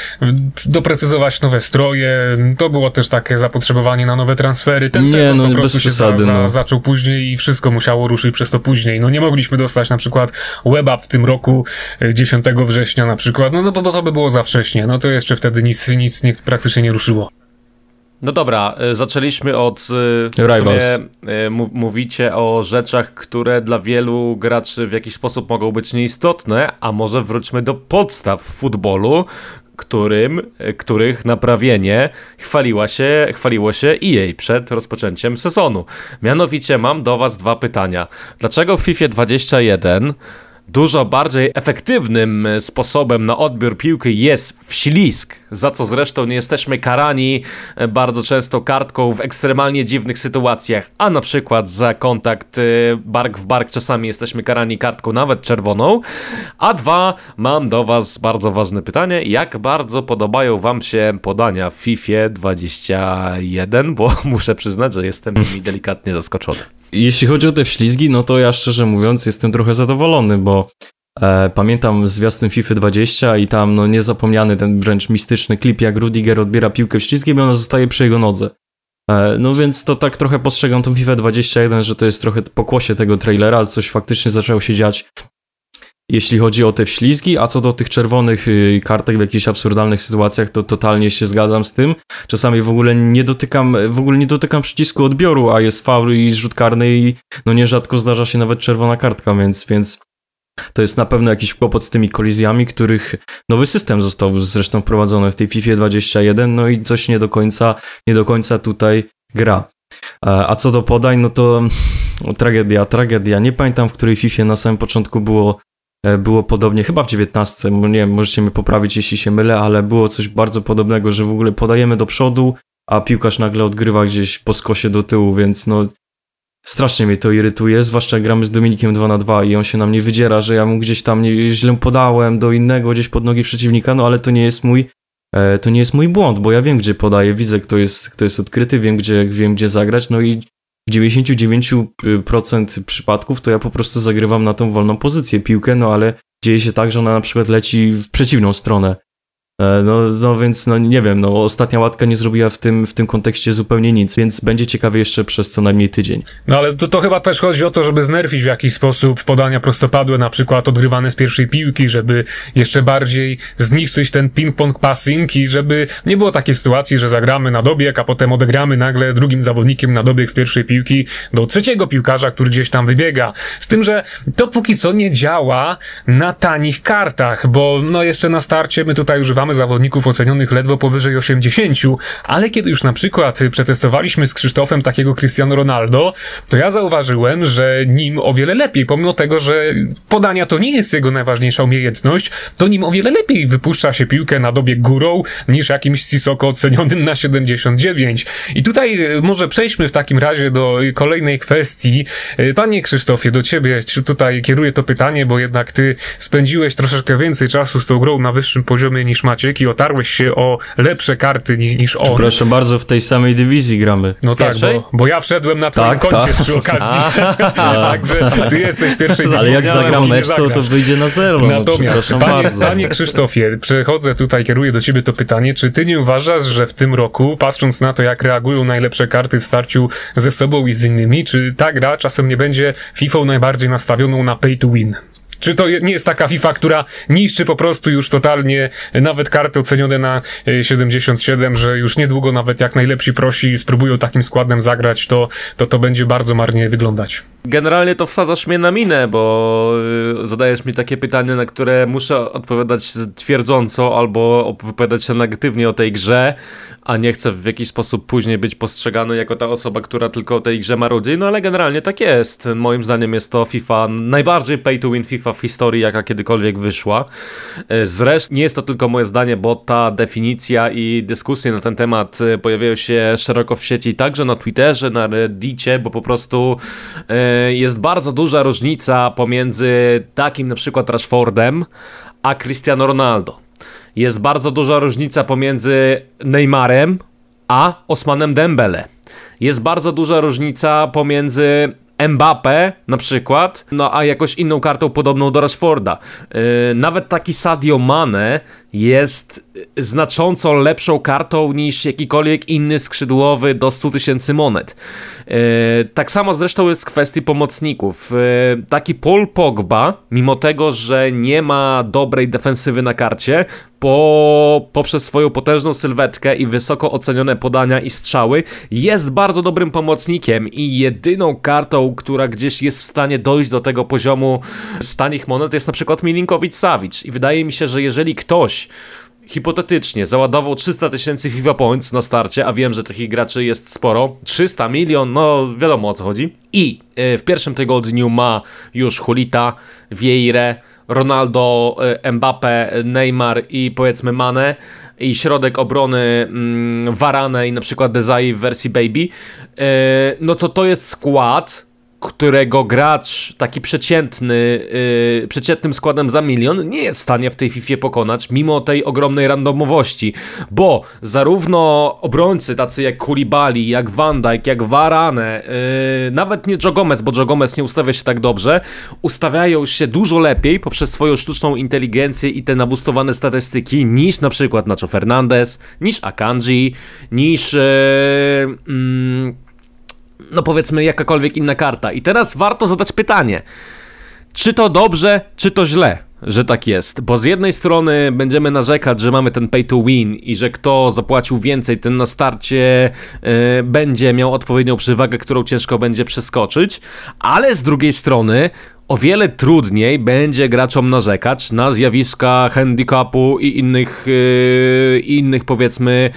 doprecyzować nowe stroje. To było też takie zapotrzebowanie na nowe transfery. Ten Nie, sezon no, po prostu się przesady, za, za, no. zaczął później i wszystko musiało ruszyć przez to później. No nie mogliśmy dostać na przykład weba w tym roku e, 10 września na przykład, no, no bo to by było za wcześnie. No to jeszcze wtedy nic, nic nie, praktycznie nie ruszyło. No dobra, y, zaczęliśmy od. w Rivals. Sumie, mów- mówicie o rzeczach, które dla wielu graczy w jakiś sposób mogą być nieistotne, a może wróćmy do podstaw futbolu, którym, y, których naprawienie chwaliła się, chwaliło się EA przed rozpoczęciem sezonu. Mianowicie mam do Was dwa pytania. Dlaczego w FIFA 21 Dużo bardziej efektywnym e, sposobem na odbiór piłki jest wślizg, za co zresztą nie jesteśmy karani e, bardzo często kartką w ekstremalnie dziwnych sytuacjach, a na przykład za kontakt e, bark w bark czasami jesteśmy karani kartką nawet czerwoną. A dwa, mam do Was bardzo ważne pytanie, jak bardzo podobają Wam się podania w FIFA 21, bo [LAUGHS] muszę przyznać, że jestem nimi delikatnie zaskoczony. Jeśli chodzi o te wślizgi, no to ja szczerze mówiąc jestem trochę zadowolony, bo e, pamiętam zwiastun FIFA 20 i tam no niezapomniany ten wręcz mistyczny klip, jak Rudiger odbiera piłkę wślizgiem i ona zostaje przy jego nodze. E, no więc to tak trochę postrzegam tą FIFA 21, że to jest trochę pokłosie tego trailera, coś faktycznie zaczęło się dziać jeśli chodzi o te wślizgi, a co do tych czerwonych y, kartek w jakichś absurdalnych sytuacjach, to totalnie się zgadzam z tym. Czasami w ogóle nie dotykam, w ogóle nie dotykam przycisku odbioru, a jest faul i rzut karny i no nierzadko zdarza się nawet czerwona kartka, więc, więc to jest na pewno jakiś kłopot z tymi kolizjami, których nowy system został zresztą wprowadzony w tej FIFA 21, no i coś nie do końca, nie do końca tutaj gra. E, A co do podań, no to o, tragedia, tragedia. Nie pamiętam, w której FIFA na samym początku było było podobnie, chyba w 19, bo nie wiem, możecie mnie poprawić, jeśli się mylę, ale było coś bardzo podobnego, że w ogóle podajemy do przodu, a piłkarz nagle odgrywa gdzieś po skosie do tyłu, więc no strasznie mnie to irytuje, zwłaszcza jak gramy z Dominikiem 2 na 2 i on się na mnie wydziera, że ja mu gdzieś tam nie, źle podałem do innego, gdzieś pod nogi przeciwnika, no ale to nie jest mój e, to nie jest mój błąd, bo ja wiem, gdzie podaję, widzę, kto jest, kto jest odkryty, wiem gdzie, wiem, gdzie zagrać, no i w 99% przypadków to ja po prostu zagrywam na tą wolną pozycję piłkę, no ale dzieje się tak, że ona na przykład leci w przeciwną stronę. E, No, no więc, no nie wiem, no ostatnia łatka nie zrobiła w tym, w tym kontekście zupełnie nic, więc będzie ciekawie jeszcze przez co najmniej tydzień. No ale to, to chyba też chodzi o to, żeby znerfić w jakiś sposób podania prostopadłe, na przykład odgrywane z pierwszej piłki, żeby jeszcze bardziej zniszczyć ten ping-pong passing i żeby nie było takiej sytuacji, że zagramy na dobieg, a potem odegramy nagle drugim zawodnikiem na dobieg z pierwszej piłki do trzeciego piłkarza, który gdzieś tam wybiega. Z tym, że to póki co nie działa na tanich kartach, bo no jeszcze na starcie my tutaj używamy mamy zawodników ocenionych ledwo powyżej 80, ale kiedy już na przykład przetestowaliśmy z Krzysztofem takiego Cristiano Ronaldo, to ja zauważyłem, że nim o wiele lepiej, pomimo tego, że podania to nie jest jego najważniejsza umiejętność, to nim o wiele lepiej wypuszcza się piłkę na dobie górą niż jakimś Sisoko ocenionym na 79. I tutaj e, może przejdźmy w takim razie do kolejnej kwestii. E, panie Krzysztofie, do ciebie tutaj kieruję to pytanie, bo jednak ty spędziłeś troszeczkę więcej czasu z tą grą na wyższym poziomie niż Maciek i otarłeś się o lepsze karty niż, niż on. Proszę bardzo, w tej samej dywizji gramy. No tak, bo, bo ja wszedłem na twoim tak, koncie tak. przy okazji. [LAUGHS] [LAUGHS] Także ty jesteś pierwszej dywizji. Ale jak zagram mecz, to, to wyjdzie na zero. No, Natomiast, no, panie, panie Krzysztofie, przechodzę tutaj, kieruję do ciebie to pytanie, czy ty nie uważasz, że w tym roku, patrząc na to, jak reagują najlepsze karty w starciu ze sobą i z innymi, czy ta gra czasem nie będzie FIFA najbardziej nastawioną na pay to win? Czy to nie jest taka FIFA, która niszczy po prostu już totalnie nawet karty ocenione na 77, e, że już niedługo nawet jak najlepsi prosi spróbują takim składem zagrać, to to, to będzie bardzo marnie wyglądać. Generalnie to wsadzasz mnie na minę, bo y, zadajesz mi takie pytanie, na które muszę odpowiadać twierdząco albo wypowiadać się negatywnie o tej grze, a nie chcę w jakiś sposób później być postrzegany jako ta osoba, która tylko o tej grze marudzi, no ale generalnie tak jest. Moim zdaniem jest to FIFA, najbardziej pay to win FIFA w historii, jaka kiedykolwiek wyszła. E, zresztą nie jest to tylko moje zdanie, bo ta definicja i dyskusje na ten temat e, pojawiają się szeroko w sieci, także na Twitterze, na Reddicie, bo po prostu e, jest bardzo duża różnica pomiędzy takim na przykład Rashfordem, a Cristiano Ronaldo jest bardzo duża różnica pomiędzy Neymarem a Osmanem Dembele. Jest bardzo duża różnica pomiędzy Mbappe na przykład, no a jakoś inną kartą podobną do Rashforda. Yy, nawet taki Sadio Mane jest znacząco lepszą kartą niż jakikolwiek inny skrzydłowy do 100 tysięcy monet. Yy, tak samo zresztą jest w kwestii pomocników. Yy, taki Paul Pogba, mimo tego, że nie ma dobrej defensywy na karcie, po, poprzez swoją potężną sylwetkę i wysoko ocenione podania i strzały, jest bardzo dobrym pomocnikiem i jedyną kartą, która gdzieś jest w stanie dojść do tego poziomu stanich monet jest na przykład Milinkowicz-Savic. I wydaje mi się, że jeżeli ktoś hipotetycznie załadował 300 tysięcy FIFA Points na starcie, a wiem, że takich graczy jest sporo, 300 milion, no wiadomo o co chodzi. I e, w pierwszym tygodniu ma już Hulita, Vieire, Ronaldo, e, Mbappe, Neymar i powiedzmy Mane. I środek obrony mm, Varane i na przykład Desai w wersji Baby, e, no to to jest skład, którego gracz taki przeciętny, yy, przeciętnym składem za milion nie jest w stanie w tej FIFA pokonać, mimo tej ogromnej randomowości, bo zarówno obrońcy tacy jak Koulibaly, jak Van Dijk, jak Varane, yy, nawet nie Joe Gomez, bo Joe Gomez nie ustawia się tak dobrze, ustawiają się dużo lepiej poprzez swoją sztuczną inteligencję i te nabustowane statystyki niż na przykład Nacho Fernandez, niż Akanji, niż yy, yy, no powiedzmy jakakolwiek inna karta. I teraz warto zadać pytanie, czy to dobrze, czy to źle, że tak jest. Bo z jednej strony będziemy narzekać, że mamy ten pay to win i że kto zapłacił więcej, ten na starcie yy, będzie miał odpowiednią przewagę, którą ciężko będzie przeskoczyć, ale z drugiej strony o wiele trudniej będzie graczom narzekać na zjawiska handicapu i innych, yy, innych powiedzmy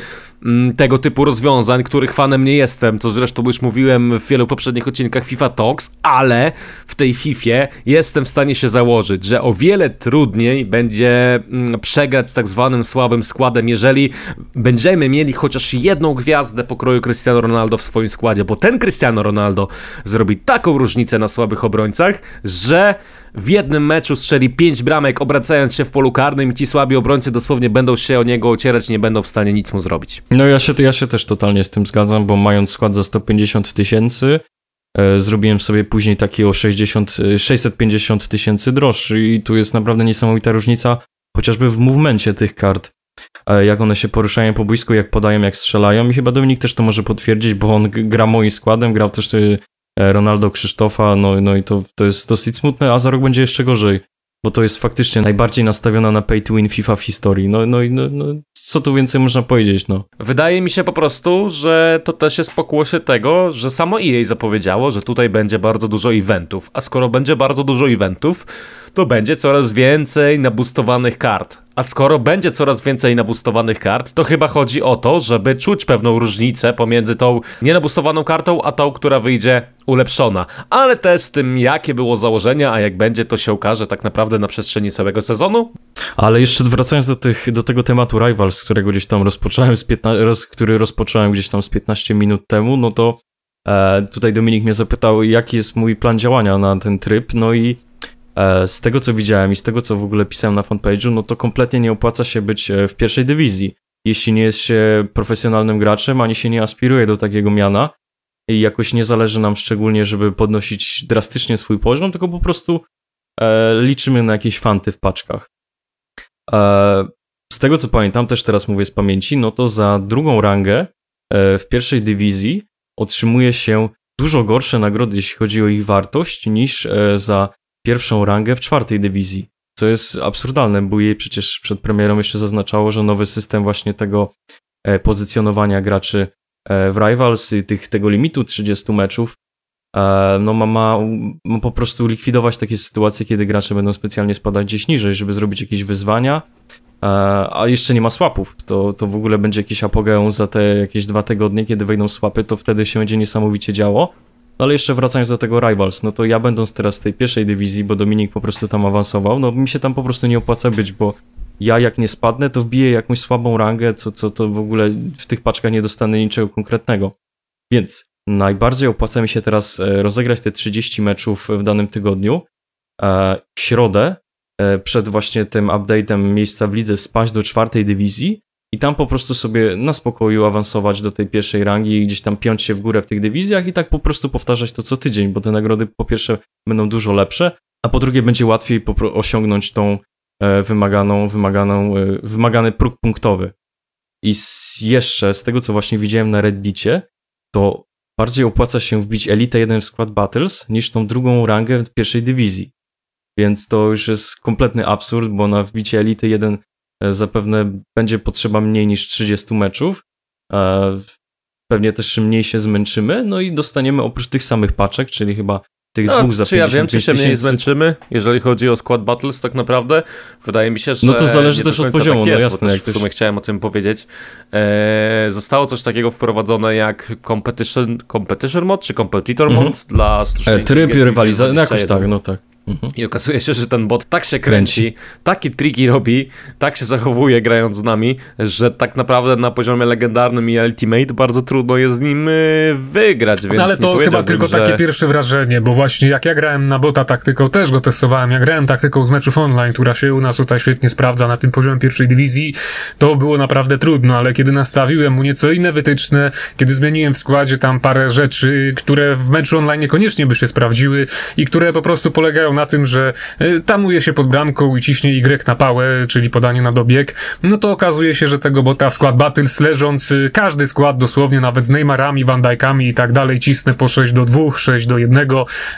tego typu rozwiązań, których fanem nie jestem, co zresztą już mówiłem w wielu poprzednich odcinkach FIFA Talks, ale w tej FIFA jestem w stanie się założyć, że o wiele trudniej będzie mm, przegrać z tak zwanym słabym składem, jeżeli będziemy mieli chociaż jedną gwiazdę pokroju Cristiano Ronaldo w swoim składzie, bo ten Cristiano Ronaldo zrobi taką różnicę na słabych obrońcach, że w jednym meczu strzeli 5 bramek, obracając się w polu karnym i ci słabi obrońcy dosłownie będą się o niego ocierać, nie będą w stanie nic mu zrobić. No ja się, ja się też totalnie z tym zgadzam, bo mając skład za 150 tysięcy, e, zrobiłem sobie później taki o 60, 650 tysięcy droższy i tu jest naprawdę niesamowita różnica, chociażby w movemencie tych kart, e, jak one się poruszają po boisku, jak podają, jak strzelają i chyba Dominik też to może potwierdzić, bo on gra moim składem, grał też e, Ronaldo Krzysztofa, no, no i to, to jest dosyć smutne, a za rok będzie jeszcze gorzej bo to jest faktycznie najbardziej nastawiona na pay to win FIFA w historii. No, no, no, no co tu więcej można powiedzieć, no. Wydaje mi się po prostu, że to też jest pokłosie tego, że samo EA zapowiedziało, że tutaj będzie bardzo dużo eventów, a skoro będzie bardzo dużo eventów, to będzie coraz więcej nabustowanych kart. A skoro będzie coraz więcej nabustowanych kart, to chyba chodzi o to, żeby czuć pewną różnicę pomiędzy tą nienabustowaną kartą, a tą, która wyjdzie ulepszona. Ale też z tym, jakie było założenia, a jak będzie, to się okaże tak naprawdę na przestrzeni całego sezonu. Ale jeszcze wracając do, tych, do tego tematu Rivals, którego gdzieś tam rozpocząłem, z 15, roz, który rozpocząłem gdzieś tam z 15 minut temu, no to e, tutaj Dominik mnie zapytał, jaki jest mój plan działania na ten tryb, no i z tego co widziałem i z tego co w ogóle pisałem na fanpage'u, no to kompletnie nie opłaca się być e, w pierwszej dywizji. Jeśli nie jest się profesjonalnym graczem, ani się nie aspiruje do takiego miana, i jakoś nie zależy nam szczególnie, żeby podnosić drastycznie swój poziom, tylko po prostu e, liczymy na jakieś fanty w paczkach. E, z tego co pamiętam, też teraz mówię z pamięci, no to za drugą rangę e, w pierwszej dywizji otrzymuje się dużo gorsze nagrody, jeśli chodzi o ich wartość, niż e, za pierwszą rangę w czwartej dywizji. Co jest absurdalne, bo jej przecież przed premierą jeszcze zaznaczało, że nowy system właśnie tego e, pozycjonowania graczy E, w Rivals i tych, tego limitu 30 meczów e, no ma, ma, ma po prostu likwidować takie sytuacje, kiedy gracze będą specjalnie spadać gdzieś niżej, żeby zrobić jakieś wyzwania, a jeszcze nie ma swapów, to, to w ogóle będzie jakiś apogeum za te jakieś dwa tygodnie, kiedy wejdą swapy, to wtedy się będzie niesamowicie działo. No ale jeszcze wracając do tego Rivals, no to ja będąc teraz w tej pierwszej dywizji, bo Dominik po prostu tam awansował, no mi się tam po prostu nie opłaca być, bo ja jak nie spadnę, to wbiję jakąś słabą rangę, co, co to w ogóle w tych paczkach nie dostanę niczego konkretnego. Więc najbardziej opłaca mi się teraz e, rozegrać te 30 meczów w danym tygodniu. E, w środę, e, przed właśnie tym update'em miejsca w lidze, spaść do czwartej dywizji i tam po prostu sobie na spokoju awansować do tej pierwszej rangi i gdzieś tam piąć się w górę w tych dywizjach i tak po prostu powtarzać to co tydzień, bo te nagrody po pierwsze będą dużo lepsze, a po drugie będzie łatwiej osiągnąć tą E, wymaganą, wymaganą, e, wymagany próg punktowy. I z, jeszcze z tego, co właśnie widziałem na Reddicie, to bardziej opłaca się wbić Elite 1 w Squad Battles niż tą drugą rangę w pierwszej dywizji. Więc to już jest kompletny absurd, bo na wbicie Elite 1 e, zapewne będzie potrzeba mniej niż 30 meczów. Pewnie też mniej się zmęczymy, no i dostaniemy oprócz tych samych paczek, czyli chyba tych no, dwóch za Czy ja wiem, czy się mniej zmęczymy, jeżeli chodzi o skład Battles tak naprawdę? Wydaje mi się, że No to zależy też od poziomu, tak jest, no jasne. Jak w sumie chciałem o tym powiedzieć. Eee, zostało coś takiego wprowadzone jak Competition, competition Mod, czy Competitor Mod mm -hmm. dla e, Tryb rywalizacji, no jakoś tak, no tak. Mhm. I okazuje się, że ten bot tak się kręci, kręci, takie triki robi, tak się zachowuje grając z nami, że tak naprawdę na poziomie legendarnym i Ultimate bardzo trudno jest z nim y, wygrać. No ale to chyba tylko że... takie pierwsze wrażenie, bo właśnie jak ja grałem na bota taktyką, też go testowałem, jak grałem taktyką z meczów online, która się u nas tutaj świetnie sprawdza na tym poziomie pierwszej dywizji, to było naprawdę trudno, ale kiedy nastawiłem mu nieco inne wytyczne, kiedy zmieniłem w składzie tam parę rzeczy, które w meczu online niekoniecznie by się sprawdziły i które po prostu polegają na tym, że e, tamuje się pod bramką i ciśnie Y na pałę, czyli podanie na dobieg, no to okazuje się, że tego bota w skład Battles leżąc, e, każdy skład dosłownie, nawet z Neymarami, Van Dijkami i tak dalej, cisnę po 6 do 2, 6 do 1,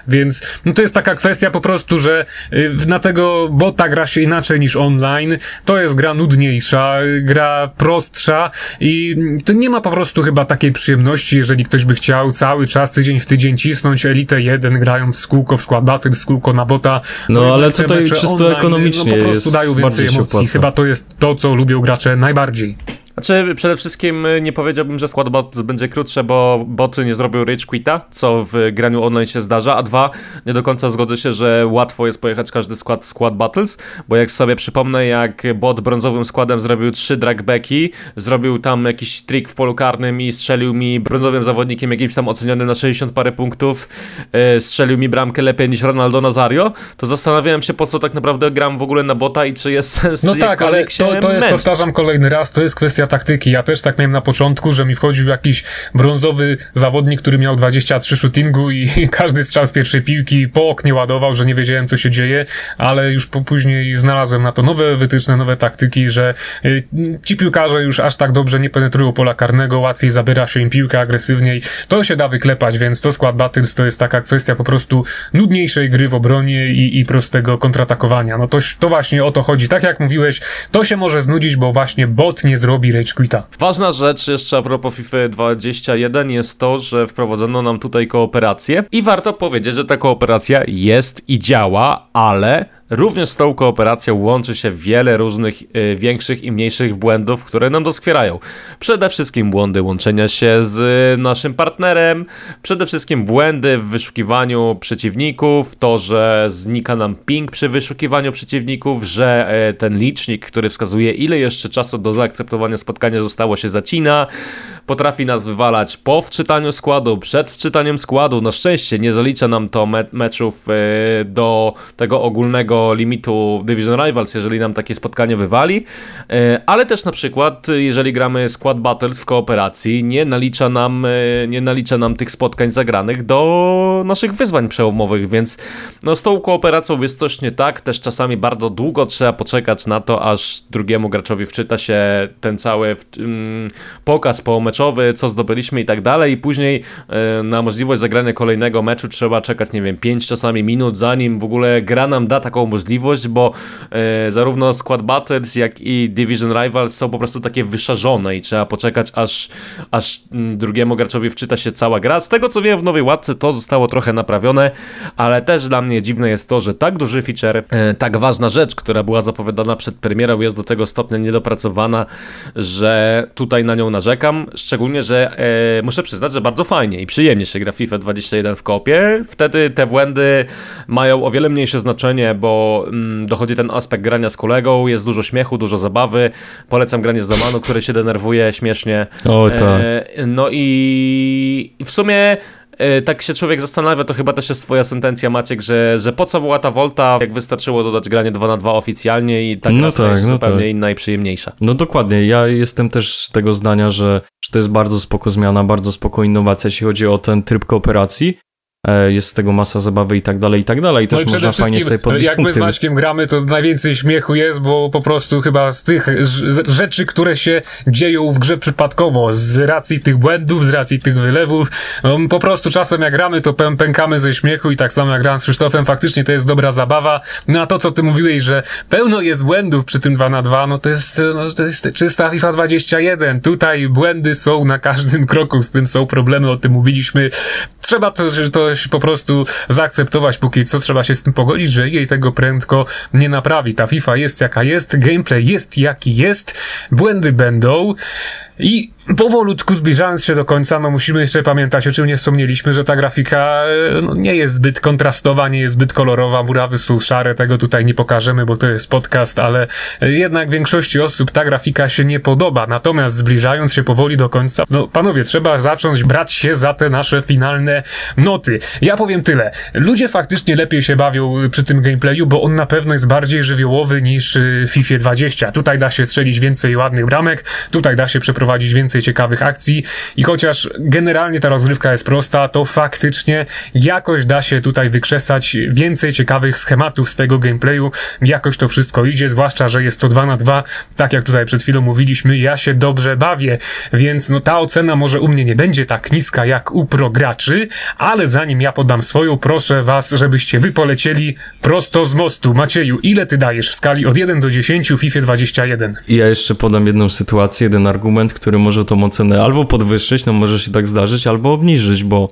więc no to jest taka kwestia po prostu, że e, na tego bota gra się inaczej niż online, to jest gra nudniejsza, gra prostsza i to nie ma po prostu chyba takiej przyjemności, jeżeli ktoś by chciał cały czas, tydzień w tydzień cisnąć Elite 1, grając w kółko w skład Battles, w kółko na bota. No ale tutaj czysto online, ekonomicznie no, po prostu dają więcej emocji. Chyba to jest to, co lubią gracze najbardziej. Znaczy, przede wszystkim nie powiedziałbym, że skład bot będzie krótsze, bo boty nie zrobił rage quita, co w graniu online się zdarza, a dwa, nie do końca zgodzę się, że łatwo jest pojechać każdy skład skład battles, bo jak sobie przypomnę, jak bot brązowym składem zrobił trzy dragbacki, zrobił tam jakiś trik w polu karnym i strzelił mi brązowym zawodnikiem jakimś tam ocenionym na 60 parę punktów, yy, strzelił mi bramkę lepiej niż Ronaldo Nazario, to zastanawiałem się po co tak naprawdę gram w ogóle na bota i czy jest [LAUGHS] sens No tak, ale to, to jest, powtarzam kolejny raz, to jest kwestia taktyki. Ja też tak miałem na początku, że mi wchodził jakiś brązowy zawodnik, który miał 23 shootingu i [LAUGHS] każdy strzał z pierwszej piłki po oknie ładował, że nie wiedziałem co się dzieje, ale już później znalazłem na to nowe wytyczne, nowe taktyki, że y, ci piłkarze już aż tak dobrze nie penetrują pola karnego, łatwiej zabiera się im piłkę agresywniej. To się da wyklepać, więc to skład Battles to jest taka kwestia po prostu nudniejszej gry w obronie i, i prostego kontratakowania. No to, to właśnie o to chodzi. Tak jak mówiłeś, to się może znudzić, bo właśnie bot nie zrobi rage quita. Ważna rzecz jeszcze a propos FIFA 21 jest to, że wprowadzono nam tutaj kooperację i warto powiedzieć, że ta kooperacja jest i działa, ale również z tą kooperacją łączy się wiele różnych y, większych i mniejszych błędów, które nam doskwierają. Przede wszystkim błędy łączenia się z naszym partnerem, przede wszystkim błędy w wyszukiwaniu przeciwników, to, że znika nam ping przy wyszukiwaniu przeciwników, że e, ten licznik, który wskazuje ile jeszcze czasu do zaakceptowania spotkania zostało się zacina, potrafi nas wywalać po wczytaniu składu, przed wczytaniem składu, na szczęście nie zalicza nam to me meczów e, do tego ogólnego limitu Division Rivals, jeżeli nam takie spotkanie wywali, e, ale też na przykład, jeżeli gramy Squad Battles w kooperacji, nie nalicza nam, nie nalicza nam tych spotkań zagranych do naszych wyzwań przełomowych, więc no, z tą kooperacją jest coś nie tak, też czasami bardzo długo trzeba poczekać na to, aż drugiemu graczowi wczyta się ten cały mm, pokaz pomeczowy, co zdobyliśmy i tak dalej. I później e, na możliwość zagrania kolejnego meczu trzeba czekać, nie wiem, 5 czasami minut, zanim w ogóle gra nam da taką możliwość, bo e, zarówno Squad Battles, jak i Division Rivals są po prostu takie wyszarzone i trzeba poczekać, aż, aż mm, drugiemu graczowi wczyta się cała gra. Z tego co wiem, w nowej łatce to zostało trochę naprawione, ale też dla mnie dziwne jest to, że tak duży feature, e, tak ważna rzecz, która była zapowiadana przed premierą, jest do tego stopnia niedopracowana, że tutaj na nią narzekam. Szczególnie, że e, muszę przyznać, że bardzo fajnie i przyjemnie się gra FIFA 21 w kopie. Wtedy te błędy mają o wiele mniejsze znaczenie, bo mm, dochodzi ten aspekt grania z kolegą, jest dużo śmiechu, dużo zabawy. Polecam granie z Domanu, który się denerwuje śmiesznie. O tak. E, no i w sumie E, tak się człowiek zastanawia, to chyba też jest twoja sentencja, Maciek, że, że po co była ta Volta, jak wystarczyło dodać granie 2 na 2 oficjalnie i tak no tak, jest no zupełnie tak. inna i przyjemniejsza. No dokładnie, ja jestem też tego zdania, że, że to jest bardzo spoko zmiana, bardzo spoko innowacja, jeśli chodzi o ten tryb kooperacji, jest z tego masa zabawy i tak dalej, i tak dalej. Też no i można fajnie sobie podbić Jak my z Maćkiem gramy, to najwięcej śmiechu jest, bo po prostu chyba z tych rzeczy, które się dzieją w grze przypadkowo, z racji tych błędów, z racji tych wylewów, no, po prostu czasem jak gramy, to pękamy ze śmiechu i tak samo jak grałem z Krzysztofem, faktycznie to jest dobra zabawa. No a to, co ty mówiłeś, że pełno jest błędów przy tym 2 na 2 no to jest, no, to jest czysta FIFA 21. Tutaj błędy są na każdym kroku, z tym są problemy, o tym mówiliśmy. Trzeba to, to po prostu zaakceptować póki co, trzeba się z tym pogodzić, że jej tego prędko nie naprawi. Ta FIFA jest jaka jest, gameplay jest jaki jest, błędy będą i powolutku zbliżając się do końca, no musimy jeszcze pamiętać, o czym nie wspomnieliśmy, że ta grafika e, no, nie jest zbyt kontrastowa, nie jest zbyt kolorowa, murawy są szare, tego tutaj nie pokażemy, bo to jest podcast, ale jednak większości osób ta grafika się nie podoba. Natomiast zbliżając się powoli do końca, no panowie, trzeba zacząć brać się za te nasze finalne noty. Ja powiem tyle. Ludzie faktycznie lepiej się bawią przy tym gameplayu, bo on na pewno jest bardziej żywiołowy niż y, FIFA 20. Tutaj da się strzelić więcej ładnych bramek, tutaj da się przeprowadzić więcej ciekawych akcji i chociaż generalnie ta rozgrywka jest prosta, to faktycznie jakoś da się tutaj wykrzesać więcej ciekawych schematów z tego gameplayu. Jakoś to wszystko idzie, zwłaszcza, że jest to 2 na 2, tak jak tutaj przed chwilą mówiliśmy, ja się dobrze bawię, więc no ta ocena może u mnie nie będzie tak niska jak u pro graczy, ale zanim ja podam swoją, proszę was, żebyście wy polecieli prosto z mostu. Macieju, ile ty dajesz w skali od 1 do 10 FIFA 21? Ja jeszcze podam jedną sytuację, jeden argument, który może tą ocenę albo podwyższyć, no może się tak zdarzyć, albo obniżyć, bo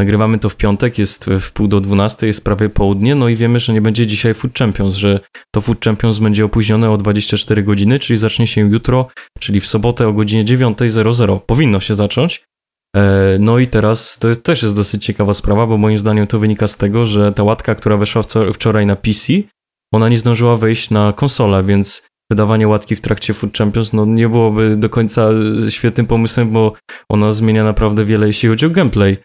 nagrywamy to w piątek, jest w pół do 12, jest prawie południe, no i wiemy, że nie będzie dzisiaj Food Champions, że to Food Champions będzie opóźnione o 24 godziny, czyli zacznie się jutro, czyli w sobotę o godzinie 9.00. Powinno się zacząć. E, no i teraz to też jest dosyć ciekawa sprawa, bo moim zdaniem to wynika z tego, że ta łatka, która weszła wczoraj na PC, ona nie zdążyła wejść na konsolę, więc wydawanie łatki w trakcie Food Champions no, nie byłoby do końca świetnym pomysłem, bo ona zmienia naprawdę wiele, jeśli chodzi o gameplay.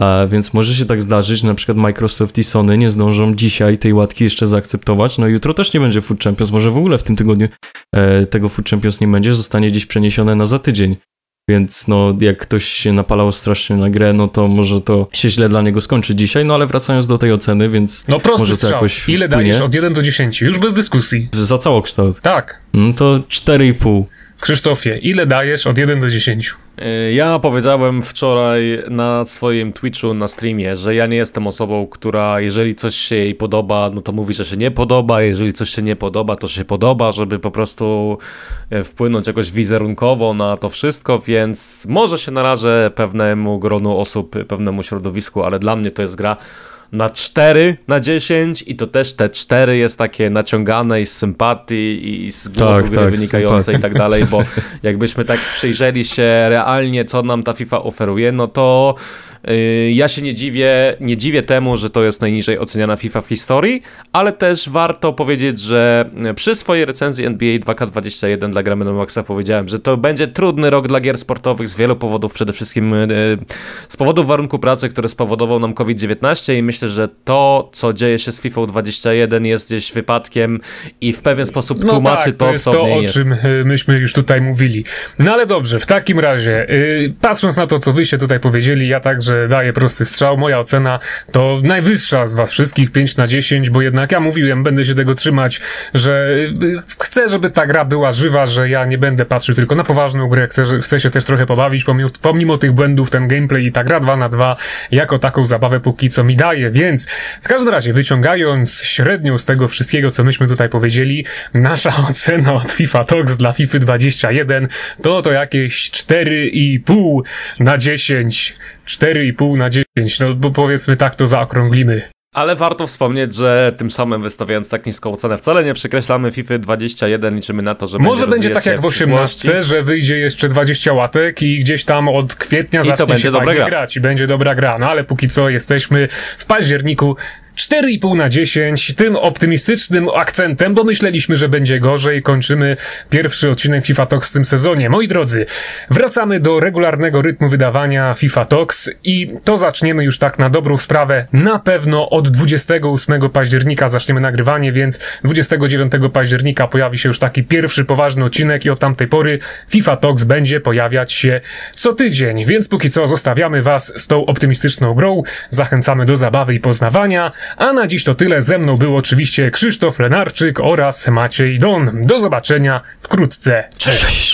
A więc może się tak zdarzyć, na przykład Microsoft i Sony nie zdążą dzisiaj tej łatki jeszcze zaakceptować. No jutro też nie będzie Food Champions, może w ogóle w tym tygodniu e, tego Food Champions nie będzie, zostanie gdzieś przeniesione na za tydzień. Więc no, jak ktoś się napalał strasznie na grę, no to może to się źle dla niego skończy dzisiaj, no ale wracając do tej oceny, więc no prosty może to strzał. jakoś Ile wpłynie. dajesz od 1 do 10? Już bez dyskusji. Za całokształt? Tak. No to 4,5. Krzysztofie, ile dajesz od 1 do 10? E, ja powiedziałem wczoraj na swoim Twitchu, na streamie, że ja nie jestem osobą, która jeżeli coś się jej podoba, no to mówi, że się nie podoba, jeżeli coś się nie podoba, to się podoba, żeby po prostu e, wpłynąć jakoś wizerunkowo na to wszystko, więc może się narażę pewnemu gronu osób, pewnemu środowisku, ale dla mnie to jest gra na 4 na 10 i to też te 4 jest takie naciągane i z sympatii i z tak, tak, wynikające i tak. dalej, bo [LAUGHS] jakbyśmy tak przyjrzeli się realnie, co nam ta FIFA oferuje, no to yy, ja się nie dziwię, nie dziwię temu, że to jest najniżej oceniana FIFA w historii, ale też warto powiedzieć, że przy swojej recenzji NBA 2K21 dla Gramy na Maxa powiedziałem, że to będzie trudny rok dla gier sportowych z wielu powodów, przede wszystkim yy, z powodów warunku pracy, który spowodował nam COVID-19 i myślę, że to, co dzieje się z FIFA 21 jest gdzieś wypadkiem i w pewien sposób no tłumaczy tak, to, to jest co to, o jest. czym y, myśmy już tutaj mówili. No ale dobrze, w takim razie, yy, patrząc na to, co wyście tutaj powiedzieli, ja także daję prosty strzał. Moja ocena to najwyższa z was wszystkich, 5 na 10, bo jednak ja mówiłem, będę się tego trzymać, że yy, chcę, żeby ta gra była żywa, że ja nie będę patrzył tylko na poważną grę, chcę, chcę się też trochę pobawić, pomimo, pomimo tych błędów, ten gameplay i ta gra 2 na 2 jako taką zabawę póki co mi daje, więc w każdym razie, wyciągając średnią z tego wszystkiego, co myśmy tutaj powiedzieli, nasza [LAUGHS] ocena od FIFA Talks dla FIFA 21 to to jakieś 4,5 na 10. 4,5 na 10, no bo powiedzmy tak to zaokrąglimy. Ale warto wspomnieć, że tym samym wystawiając tak niską ocenę wcale nie przekreślamy FIFA 21, liczymy na to, że Może będzie tak jak w 18, że wyjdzie jeszcze 20 łatek i gdzieś tam od kwietnia I zacznie się fajnie gra. grać i będzie dobra gra. No ale póki co jesteśmy w październiku 4,5 na 10, tym optymistycznym akcentem, bo myśleliśmy, że będzie gorzej. Kończymy pierwszy odcinek FIFA Talks w tym sezonie. Moi drodzy, wracamy do regularnego rytmu wydawania FIFA Talks i to zaczniemy już tak na dobrą sprawę. Na pewno od 28 października zaczniemy nagrywanie, więc 29 października pojawi się już taki pierwszy poważny odcinek i od tamtej pory FIFA Talks będzie pojawiać się co tydzień. Więc póki co zostawiamy Was z tą optymistyczną grą, zachęcamy do zabawy i poznawania. A na dziś to tyle. Ze mną był oczywiście Krzysztof Lenarczyk oraz Maciej Don. Do zobaczenia wkrótce. Cześć!